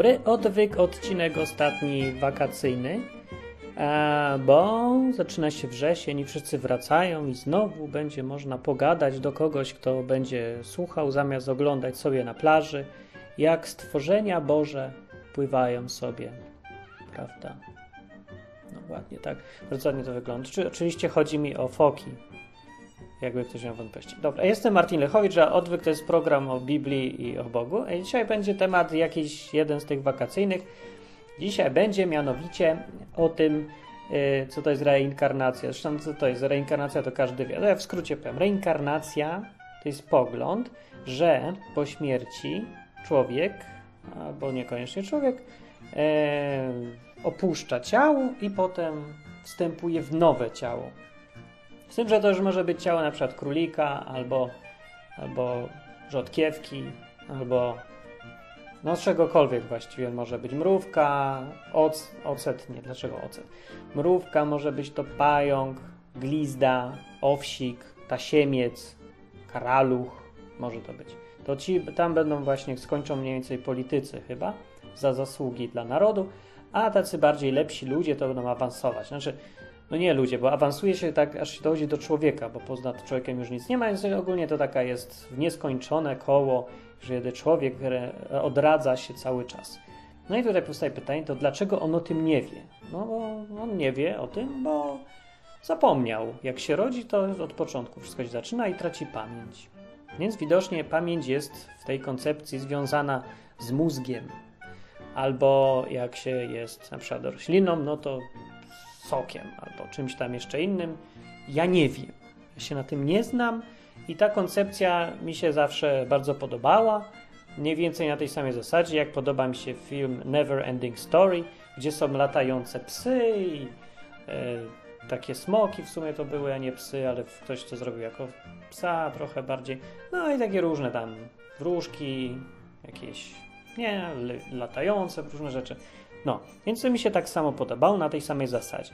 Dobry. Odwyk, odcinek ostatni wakacyjny, bo zaczyna się wrzesień i wszyscy wracają i znowu będzie można pogadać do kogoś, kto będzie słuchał zamiast oglądać sobie na plaży, jak stworzenia Boże pływają sobie, prawda? No ładnie tak, bardzo ładnie to wygląda. Czy, oczywiście chodzi mi o foki, jakby ktoś miał wątpliwości. Dobra, jestem Martin Lechowicz, a Odwyk to jest program o Biblii i o Bogu. I dzisiaj będzie temat jakiś jeden z tych wakacyjnych. Dzisiaj będzie mianowicie o tym, yy, co to jest reinkarnacja. Zresztą co to jest reinkarnacja, to każdy wie. Ale ja w skrócie powiem. Reinkarnacja to jest pogląd, że po śmierci człowiek, albo niekoniecznie człowiek, yy, opuszcza ciało i potem wstępuje w nowe ciało. Z tym, że to już może być ciało na przykład królika, albo, albo rzodkiewki, albo no czegokolwiek właściwie może być. Mrówka, oc, ocet, nie, dlaczego ocet? Mrówka, może być to pająk, glizda, owsik, tasiemiec, karaluch, może to być. To ci tam będą właśnie, skończą mniej więcej politycy chyba, za zasługi dla narodu, a tacy bardziej lepsi ludzie to będą awansować. Znaczy, no nie ludzie, bo awansuje się tak, aż się dojdzie do człowieka, bo poza człowiekiem już nic nie ma, więc ogólnie to taka jest nieskończone koło, że człowiek odradza się cały czas. No i tutaj powstaje pytanie, to dlaczego on o tym nie wie? No bo on nie wie o tym, bo zapomniał. Jak się rodzi, to od początku wszystko się zaczyna i traci pamięć. Więc widocznie pamięć jest w tej koncepcji związana z mózgiem. Albo jak się jest na przykład rośliną, no to sokiem albo czymś tam jeszcze innym. Ja nie wiem. Ja się na tym nie znam i ta koncepcja mi się zawsze bardzo podobała. Mniej więcej na tej samej zasadzie, jak podoba mi się film Never Ending Story, gdzie są latające psy i e, takie smoki w sumie to były, a nie psy, ale ktoś to zrobił jako psa trochę bardziej. No i takie różne tam wróżki, jakieś, nie, latające, różne rzeczy. No, więc to mi się tak samo podobało na tej samej zasadzie.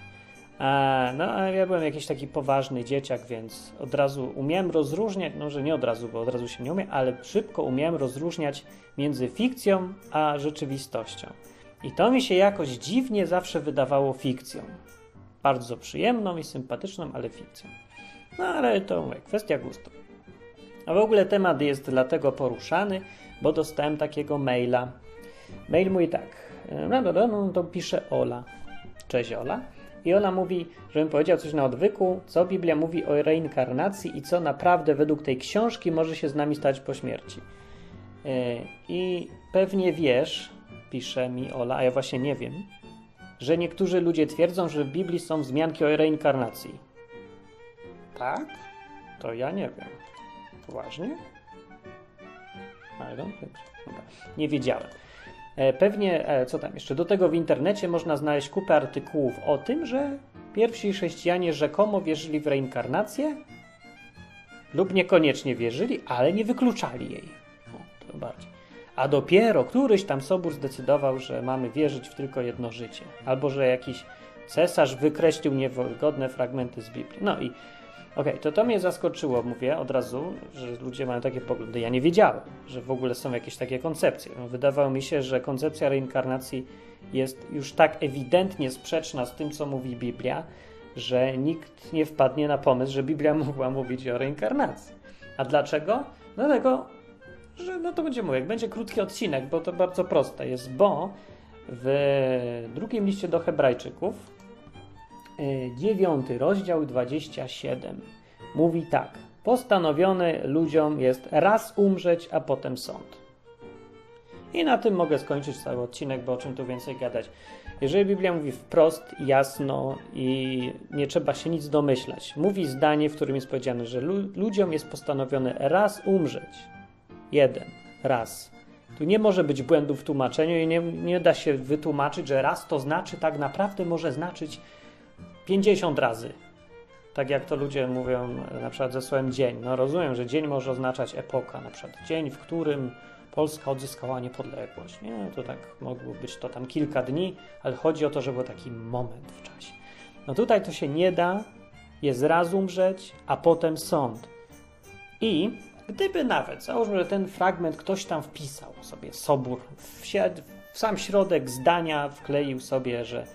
E, no, ja byłem jakiś taki poważny dzieciak, więc od razu umiałem rozróżniać, no, że nie od razu, bo od razu się nie umie, ale szybko umiałem rozróżniać między fikcją a rzeczywistością. I to mi się jakoś dziwnie zawsze wydawało fikcją. Bardzo przyjemną i sympatyczną, ale fikcją. No, ale to mówię, kwestia gustu. A w ogóle temat jest dlatego poruszany, bo dostałem takiego maila. Mail mój tak. No, to pisze Ola. Cześć Ola. I ona mówi, żebym powiedział coś na odwyku, co Biblia mówi o reinkarnacji i co naprawdę według tej książki może się z nami stać po śmierci. E, I pewnie wiesz, pisze mi Ola, a ja właśnie nie wiem, że niektórzy ludzie twierdzą, że w Biblii są wzmianki o reinkarnacji. Tak? To ja nie wiem. Poważnie? I don't think. Nie wiedziałem. E, pewnie, e, co tam jeszcze? Do tego w internecie można znaleźć kupę artykułów o tym, że pierwsi chrześcijanie rzekomo wierzyli w reinkarnację lub niekoniecznie wierzyli, ale nie wykluczali jej. O, to bardziej. A dopiero któryś tam sobór zdecydował, że mamy wierzyć w tylko jedno życie, albo że jakiś cesarz wykreślił niewygodne fragmenty z Biblii. No i Okej, okay, to to mnie zaskoczyło, mówię od razu, że ludzie mają takie poglądy. Ja nie wiedziałem, że w ogóle są jakieś takie koncepcje. Wydawało mi się, że koncepcja reinkarnacji jest już tak ewidentnie sprzeczna z tym, co mówi Biblia, że nikt nie wpadnie na pomysł, że Biblia mogła mówić o reinkarnacji. A dlaczego? Dlatego, że no to będzie mówię, będzie krótki odcinek, bo to bardzo proste jest, bo w drugim liście do Hebrajczyków, Y, dziewiąty rozdział 27 mówi tak. Postanowiony ludziom jest raz umrzeć, a potem sąd. I na tym mogę skończyć cały odcinek, bo o czym tu więcej gadać. Jeżeli Biblia mówi wprost, jasno i nie trzeba się nic domyślać, mówi zdanie, w którym jest powiedziane, że lu ludziom jest postanowione raz umrzeć. Jeden, raz. Tu nie może być błędu w tłumaczeniu i nie, nie da się wytłumaczyć, że raz to znaczy tak naprawdę może znaczyć 50 razy. Tak jak to ludzie mówią na przykład ze słowem dzień. No rozumiem, że dzień może oznaczać epoka, na przykład dzień, w którym Polska odzyskała niepodległość. Nie, to tak mogło być to tam kilka dni, ale chodzi o to, że był taki moment w czasie. No tutaj to się nie da, jest raz umrzeć, a potem sąd. I gdyby nawet, załóżmy, że ten fragment ktoś tam wpisał sobie, Sobór, w sam środek zdania wkleił sobie, że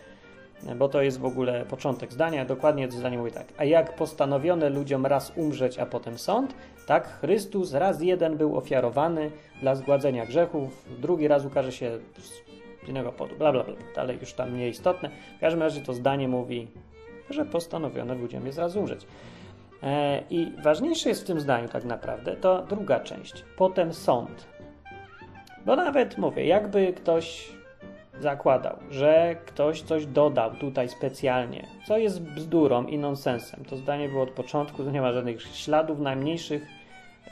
bo to jest w ogóle początek zdania, dokładnie to zdanie mówi tak. A jak postanowiono ludziom raz umrzeć, a potem sąd, tak Chrystus raz jeden był ofiarowany dla zgładzenia grzechów, drugi raz ukaże się z innego powodu, bla, bla, bla, ale już tam nieistotne. W każdym razie to zdanie mówi, że postanowiono ludziom jest raz umrzeć. E, I ważniejsze jest w tym zdaniu tak naprawdę to druga część, potem sąd. Bo nawet mówię, jakby ktoś zakładał, że ktoś coś dodał tutaj specjalnie, co jest bzdurą i nonsensem. To zdanie było od początku, to nie ma żadnych śladów najmniejszych,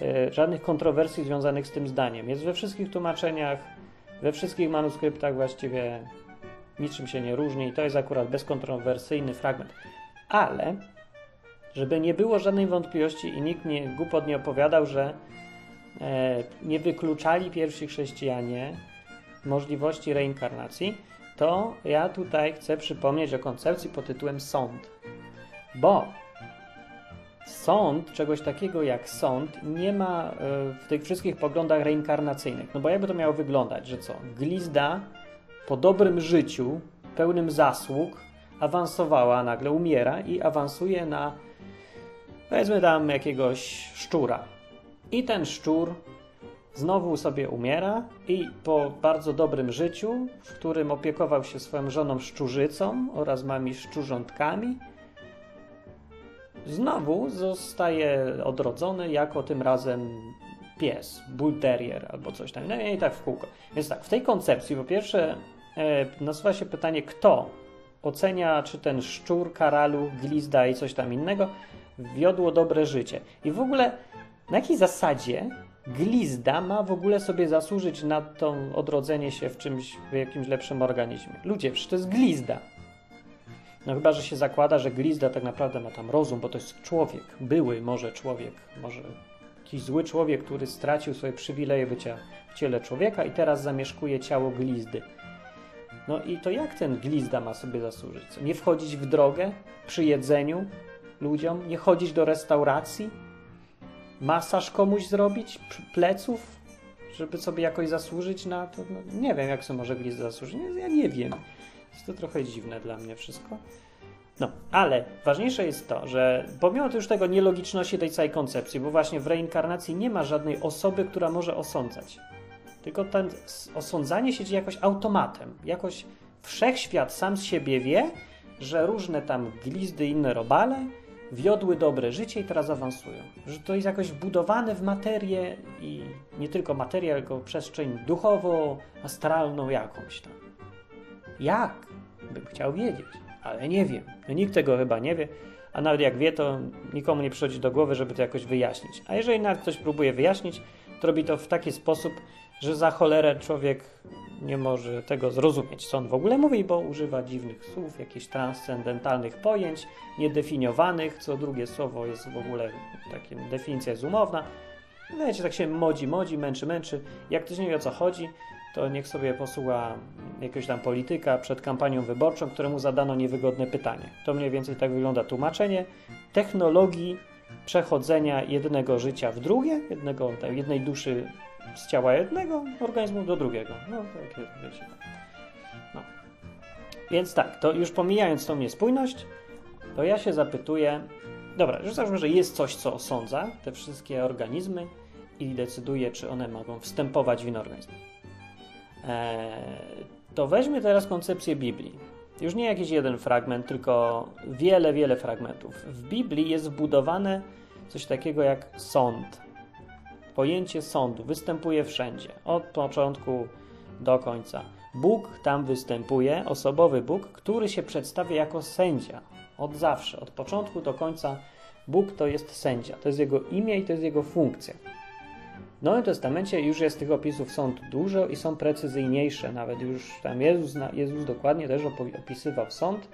yy, żadnych kontrowersji związanych z tym zdaniem. Jest we wszystkich tłumaczeniach, we wszystkich manuskryptach właściwie niczym się nie różni i to jest akurat bezkontrowersyjny fragment. Ale, żeby nie było żadnej wątpliwości i nikt nie, głupot nie opowiadał, że e, nie wykluczali pierwsi chrześcijanie możliwości reinkarnacji, to ja tutaj chcę przypomnieć o koncepcji pod tytułem sąd. Bo sąd, czegoś takiego jak sąd, nie ma e, w tych wszystkich poglądach reinkarnacyjnych. No bo jakby to miało wyglądać, że co? Glizda po dobrym życiu, pełnym zasług, awansowała, nagle umiera i awansuje na powiedzmy tam jakiegoś szczura. I ten szczur znowu sobie umiera i po bardzo dobrym życiu, w którym opiekował się swoją żoną szczurzycą oraz mami szczurzątkami, znowu zostaje odrodzony jako tym razem pies, bull terrier albo coś tam. No i tak w kółko. Więc tak, w tej koncepcji po pierwsze e, nasuwa się pytanie, kto ocenia, czy ten szczur, karalu, glizda i coś tam innego wiodło dobre życie. I w ogóle na jakiej zasadzie glizda ma w ogóle sobie zasłużyć na to odrodzenie się w czymś, w jakimś lepszym organizmie. Ludzie, przecież to jest glizda. No chyba, że się zakłada, że glizda tak naprawdę ma tam rozum, bo to jest człowiek, były może człowiek, może jakiś zły człowiek, który stracił swoje przywileje bycia w ciele człowieka i teraz zamieszkuje ciało glizdy. No i to jak ten glizda ma sobie zasłużyć? Nie wchodzić w drogę przy jedzeniu ludziom? Nie chodzić do restauracji? Masaż komuś zrobić, pleców, żeby sobie jakoś zasłużyć na to. No, nie wiem, jak sobie może glizda zasłużyć. Ja nie wiem. Jest to trochę dziwne dla mnie wszystko. No, ale ważniejsze jest to, że pomimo już tego nielogiczności tej całej koncepcji, bo właśnie w reinkarnacji nie ma żadnej osoby, która może osądzać. Tylko ten osądzanie się dzieje jakoś automatem. Jakoś wszechświat sam z siebie wie, że różne tam glizdy inne robale wiodły dobre życie i teraz awansują. Że to jest jakoś wbudowane w materię i nie tylko materię, tylko przestrzeń duchowo-astralną jakąś tam. Jak? Bym chciał wiedzieć, ale nie wiem. No, nikt tego chyba nie wie, a nawet jak wie, to nikomu nie przychodzi do głowy, żeby to jakoś wyjaśnić. A jeżeli nawet ktoś próbuje wyjaśnić, to robi to w taki sposób, że za cholerę człowiek nie może tego zrozumieć, co on w ogóle mówi, bo używa dziwnych słów, jakichś transcendentalnych pojęć, niedefiniowanych, co drugie słowo jest w ogóle, takie definicja jest umowna. No wiecie, tak się modzi, modzi, męczy, męczy. Jak ktoś nie wie o co chodzi, to niech sobie posłucha jakiegoś tam polityka przed kampanią wyborczą, któremu zadano niewygodne pytanie. To mniej więcej tak wygląda tłumaczenie technologii przechodzenia jednego życia w drugie, jednego, jednej duszy z ciała jednego organizmu do drugiego. No, takie wiecie. No. Więc tak, to już pomijając tą niespójność, to ja się zapytuję, dobra, już załóżmy, że jest coś, co osądza te wszystkie organizmy i decyduje, czy one mogą wstępować w inny organizm. Eee, to weźmy teraz koncepcję Biblii. Już nie jakiś jeden fragment, tylko wiele, wiele fragmentów. W Biblii jest wbudowane coś takiego jak sąd. Pojęcie sądu występuje wszędzie, od początku do końca. Bóg tam występuje, osobowy Bóg, który się przedstawia jako sędzia. Od zawsze, od początku do końca Bóg to jest sędzia. To jest jego imię i to jest jego funkcja. W Nowym Testamencie już jest tych opisów sądu dużo i są precyzyjniejsze. Nawet już tam Jezus, Jezus dokładnie też opisywał sąd.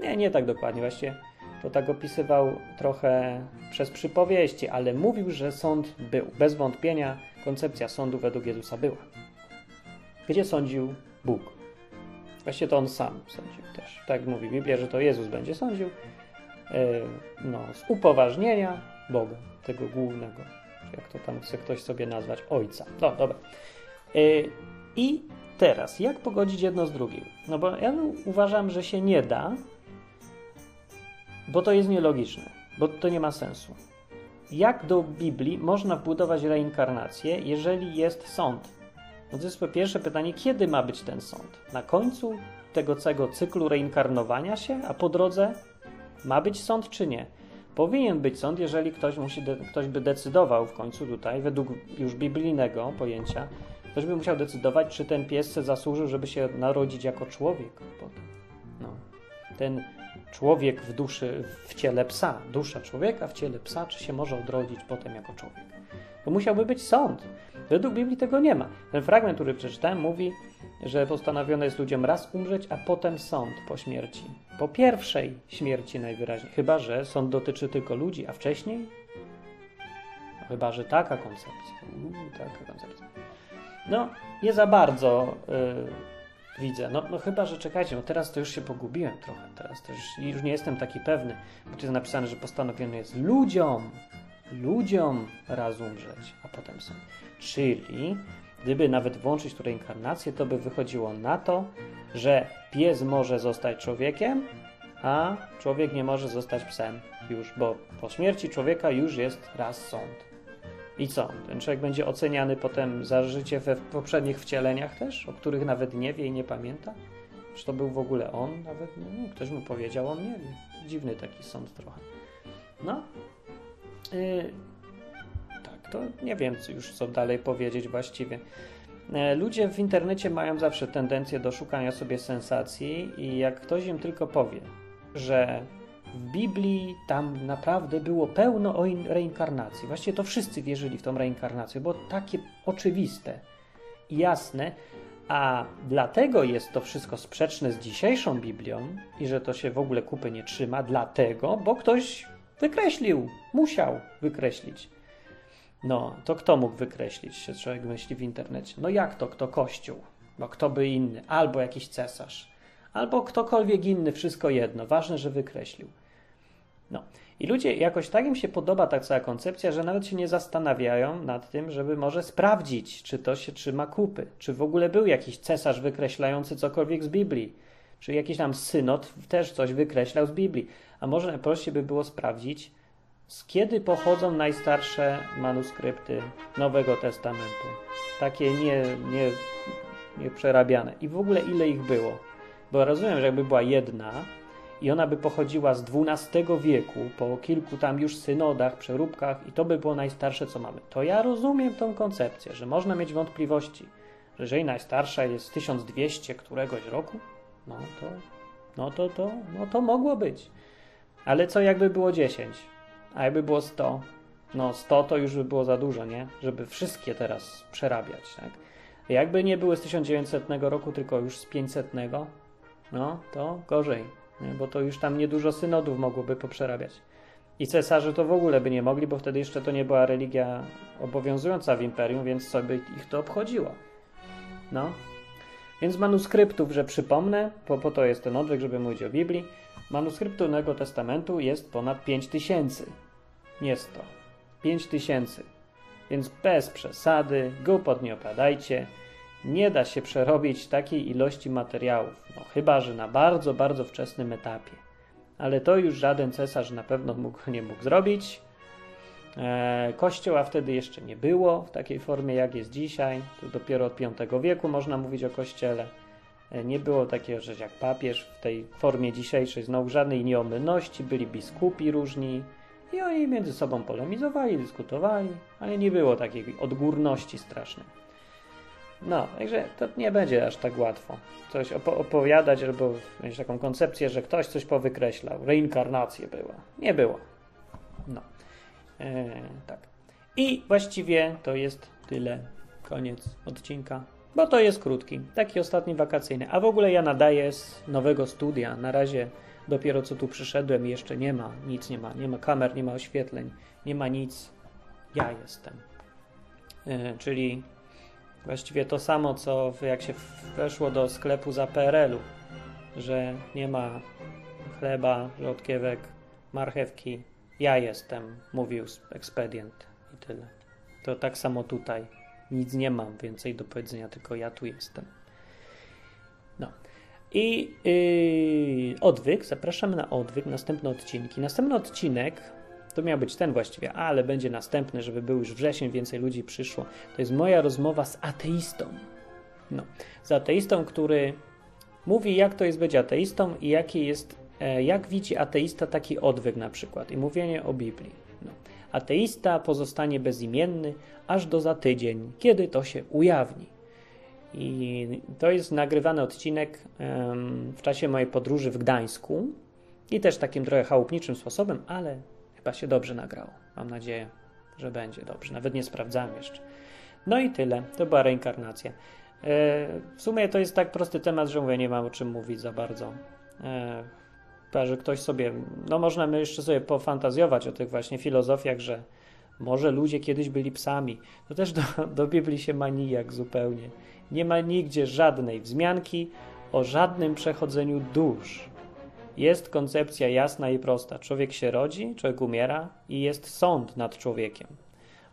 Nie, nie tak dokładnie, właściwie to tak opisywał trochę przez przypowieści, ale mówił, że sąd był. Bez wątpienia koncepcja sądu według Jezusa była. Gdzie sądził Bóg? Właściwie to on sam sądził też. Tak mówi Biblia, że to Jezus będzie sądził. Yy, no, z upoważnienia Boga, tego głównego. Jak to tam chce ktoś sobie nazwać, Ojca. No, dobra. Yy, I teraz, jak pogodzić jedno z drugim? No bo ja uważam, że się nie da, bo to jest nielogiczne, bo to nie ma sensu. Jak do Biblii można wbudować reinkarnację, jeżeli jest sąd? No to jest po pierwsze pytanie, kiedy ma być ten sąd? Na końcu tego całego cyklu reinkarnowania się, a po drodze ma być sąd czy nie? Powinien być sąd, jeżeli ktoś, musi ktoś by decydował w końcu tutaj, według już biblijnego pojęcia, ktoś by musiał decydować, czy ten pies zasłużył, żeby się narodzić jako człowiek potem. No. Ten człowiek w duszy, w ciele psa, dusza człowieka w ciele psa, czy się może odrodzić potem jako człowiek. To musiałby być sąd. Według Biblii tego nie ma. Ten fragment, który przeczytałem, mówi, że postanowione jest ludziom raz umrzeć, a potem sąd po śmierci. Po pierwszej śmierci najwyraźniej. Chyba, że sąd dotyczy tylko ludzi, a wcześniej? Chyba, że taka koncepcja. Taka koncepcja. No, nie za bardzo yy, widzę. No, no chyba, że czekajcie, no teraz to już się pogubiłem trochę. Teraz to już, już nie jestem taki pewny, bo tu jest napisane, że postanowione jest ludziom, ludziom raz umrzeć, a potem sąd. Czyli gdyby nawet włączyć tu reinkarnację, to by wychodziło na to, że pies może zostać człowiekiem, a człowiek nie może zostać psem już, bo po śmierci człowieka już jest raz sąd. I co? Ten człowiek będzie oceniany potem za życie we poprzednich wcieleniach też, o których nawet nie wie i nie pamięta? Czy to był w ogóle on? Nawet no ktoś mu powiedział, on nie wie. Dziwny taki sąd trochę. No. Yy, tak, to nie wiem już co dalej powiedzieć właściwie. Yy, ludzie w internecie mają zawsze tendencję do szukania sobie sensacji i jak ktoś im tylko powie, że w Biblii tam naprawdę było pełno o reinkarnacji. Właściwie to wszyscy wierzyli w tą reinkarnację, bo takie oczywiste i jasne, a dlatego jest to wszystko sprzeczne z dzisiejszą Biblią i że to się w ogóle kupy nie trzyma, dlatego, bo ktoś wykreślił, musiał wykreślić. No, to kto mógł wykreślić, się człowiek myśli w internecie. No jak to, kto kościół? No kto by inny, albo jakiś cesarz, albo ktokolwiek inny, wszystko jedno. Ważne, że wykreślił. No. I ludzie, jakoś tak im się podoba ta cała koncepcja, że nawet się nie zastanawiają nad tym, żeby może sprawdzić, czy to się trzyma kupy, czy w ogóle był jakiś cesarz wykreślający cokolwiek z Biblii, czy jakiś tam synod też coś wykreślał z Biblii. A może najprościej by było sprawdzić, z kiedy pochodzą najstarsze manuskrypty Nowego Testamentu. Takie nie, nie, nie przerabiane. I w ogóle ile ich było. Bo rozumiem, że jakby była jedna, i ona by pochodziła z XII wieku, po kilku tam już synodach, przeróbkach i to by było najstarsze, co mamy. To ja rozumiem tą koncepcję, że można mieć wątpliwości, że jeżeli najstarsza jest 1200 któregoś roku, no to, no to, to, no to mogło być. Ale co jakby było 10? A jakby było 100? No 100 to już by było za dużo, nie? Żeby wszystkie teraz przerabiać, tak? Jakby nie były z 1900 roku, tylko już z 500, no to gorzej nie? bo to już tam niedużo synodów mogłoby poprzerabiać. I cesarze to w ogóle by nie mogli, bo wtedy jeszcze to nie była religia obowiązująca w imperium, więc sobie ich to obchodziło. No. Więc manuskryptów, że przypomnę, po, po to jest ten odwyk, żeby mówić o Biblii, manuskryptu Nowego Testamentu jest ponad 5000. Jest to. 5000. Więc bez przesady, głupot nie opadajcie. Nie da się przerobić takiej ilości materiałów, no chyba że na bardzo, bardzo wczesnym etapie. Ale to już żaden cesarz na pewno mógł, nie mógł zrobić. E, kościoła wtedy jeszcze nie było w takiej formie, jak jest dzisiaj. To dopiero od V wieku można mówić o kościele. E, nie było takiego rzeczy jak papież w tej formie dzisiejszej, znowu żadnej nieomylności, byli biskupi różni i oni między sobą polemizowali, dyskutowali, ale nie było takiej odgórności strasznej. No, także to nie będzie aż tak łatwo coś opo opowiadać albo mieć taką koncepcję, że ktoś coś powykreślał. Reinkarnacje była. Nie było. No. E, tak. I właściwie to jest tyle. Koniec odcinka. Bo to jest krótki. Taki ostatni wakacyjny. A w ogóle ja nadaję z nowego studia. Na razie dopiero co tu przyszedłem jeszcze nie ma. Nic nie ma. Nie ma kamer, nie ma oświetleń. Nie ma nic. Ja jestem. E, czyli Właściwie to samo, co jak się weszło do sklepu za PRL-u, że nie ma chleba, rzodkiewek, marchewki. Ja jestem, mówił ekspedient i tyle. To tak samo tutaj. nic nie mam więcej do powiedzenia, tylko ja tu jestem. No. I yy, odwyk, zapraszamy na odwyk, następne odcinki. Następny odcinek to miał być ten właściwie, ale będzie następny, żeby był już wrzesień, więcej ludzi przyszło. To jest moja rozmowa z ateistą. No, z ateistą, który mówi, jak to jest być ateistą i jaki jest, e, jak widzi ateista taki odwyk na przykład i mówienie o Biblii. No. Ateista pozostanie bezimienny aż do za tydzień, kiedy to się ujawni. I to jest nagrywany odcinek w czasie mojej podróży w Gdańsku i też takim trochę chałupniczym sposobem, ale chyba się dobrze nagrało. Mam nadzieję, że będzie dobrze. Nawet nie sprawdzałem jeszcze. No i tyle. To była reinkarnacja. E, w sumie to jest tak prosty temat, że mówię, nie mam o czym mówić za bardzo. E, chyba, że ktoś sobie, no można my jeszcze sobie pofantazjować o tych właśnie filozofiach, że może ludzie kiedyś byli psami. To też do, do Biblii się ma nijak zupełnie. Nie ma nigdzie żadnej wzmianki o żadnym przechodzeniu dusz. Jest koncepcja jasna i prosta. Człowiek się rodzi, człowiek umiera i jest sąd nad człowiekiem.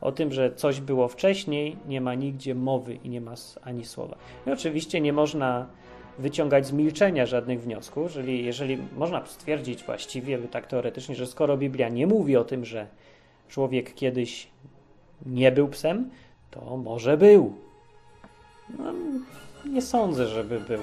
O tym, że coś było wcześniej, nie ma nigdzie mowy i nie ma ani słowa. I oczywiście nie można wyciągać z milczenia żadnych wniosków, jeżeli, można stwierdzić właściwie, tak teoretycznie, że skoro Biblia nie mówi o tym, że człowiek kiedyś nie był psem, to może był. No, nie sądzę, żeby był.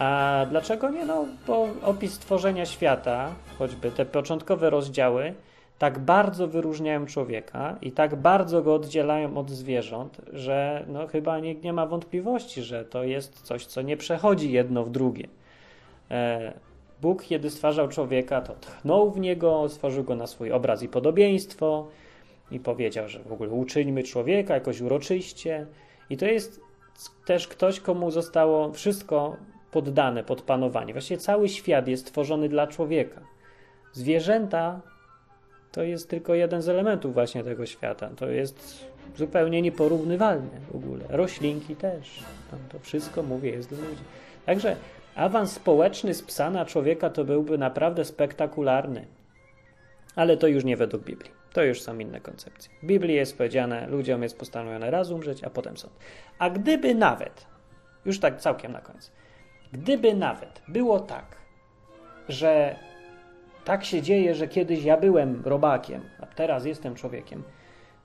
A dlaczego nie? No, bo opis tworzenia świata, choćby te początkowe rozdziały, tak bardzo wyróżniają człowieka i tak bardzo go oddzielają od zwierząt, że no, chyba nikt nie ma wątpliwości, że to jest coś, co nie przechodzi jedno w drugie. E, Bóg, kiedy stwarzał człowieka, to tchnął w niego, stworzył go na swój obraz i podobieństwo i powiedział, że w ogóle uczyńmy człowieka jakoś uroczyście. I to jest też ktoś, komu zostało wszystko poddane pod panowanie. Właściwie cały świat jest tworzony dla człowieka. Zwierzęta to jest tylko jeden z elementów właśnie tego świata. To jest zupełnie nieporównywalne w ogóle. Roślinki też. to wszystko, mówię, jest dla ludzi. Także awans społeczny z psa na człowieka to byłby naprawdę spektakularny. Ale to już nie według Biblii. To już są inne koncepcje. W Biblii jest powiedziane, ludziom jest postanowione raz umrzeć, a potem sąd. A gdyby nawet, już tak całkiem na koniec, gdyby nawet było tak, że tak się dzieje, że kiedyś ja byłem robakiem, a teraz jestem człowiekiem,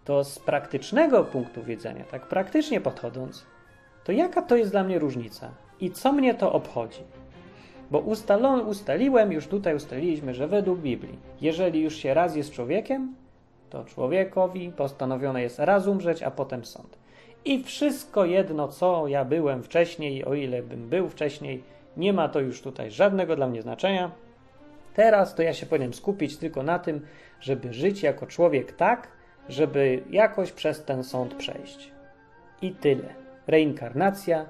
to z praktycznego punktu widzenia, tak praktycznie podchodząc, to jaka to jest dla mnie różnica? I co mnie to obchodzi? Bo ustaliłem, już tutaj ustaliliśmy, że według Biblii, jeżeli już się raz jest człowiekiem, to człowiekowi postanowione jest raz umrzeć, a potem sąd. I wszystko jedno, co ja byłem wcześniej, o ile bym był wcześniej, nie ma to już tutaj żadnego dla mnie znaczenia. Teraz to ja się powinienem skupić tylko na tym, żeby żyć jako człowiek tak, żeby jakoś przez ten sąd przejść. I tyle. Reinkarnacja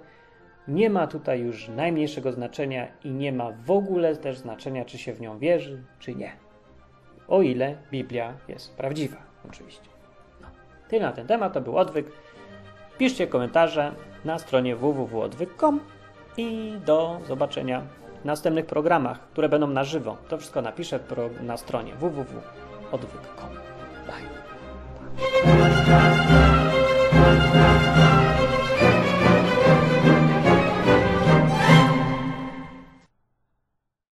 nie ma tutaj już najmniejszego znaczenia i nie ma w ogóle też znaczenia, czy się w nią wierzy, czy nie. O ile Biblia jest prawdziwa, oczywiście. No. Tyle na ten temat, to był odwyk. Piszcie komentarze na stronie www.odwyk.com i do zobaczenia w następnych programach, które będą na żywo. To wszystko napiszę na stronie www.odwyk.com. Bye.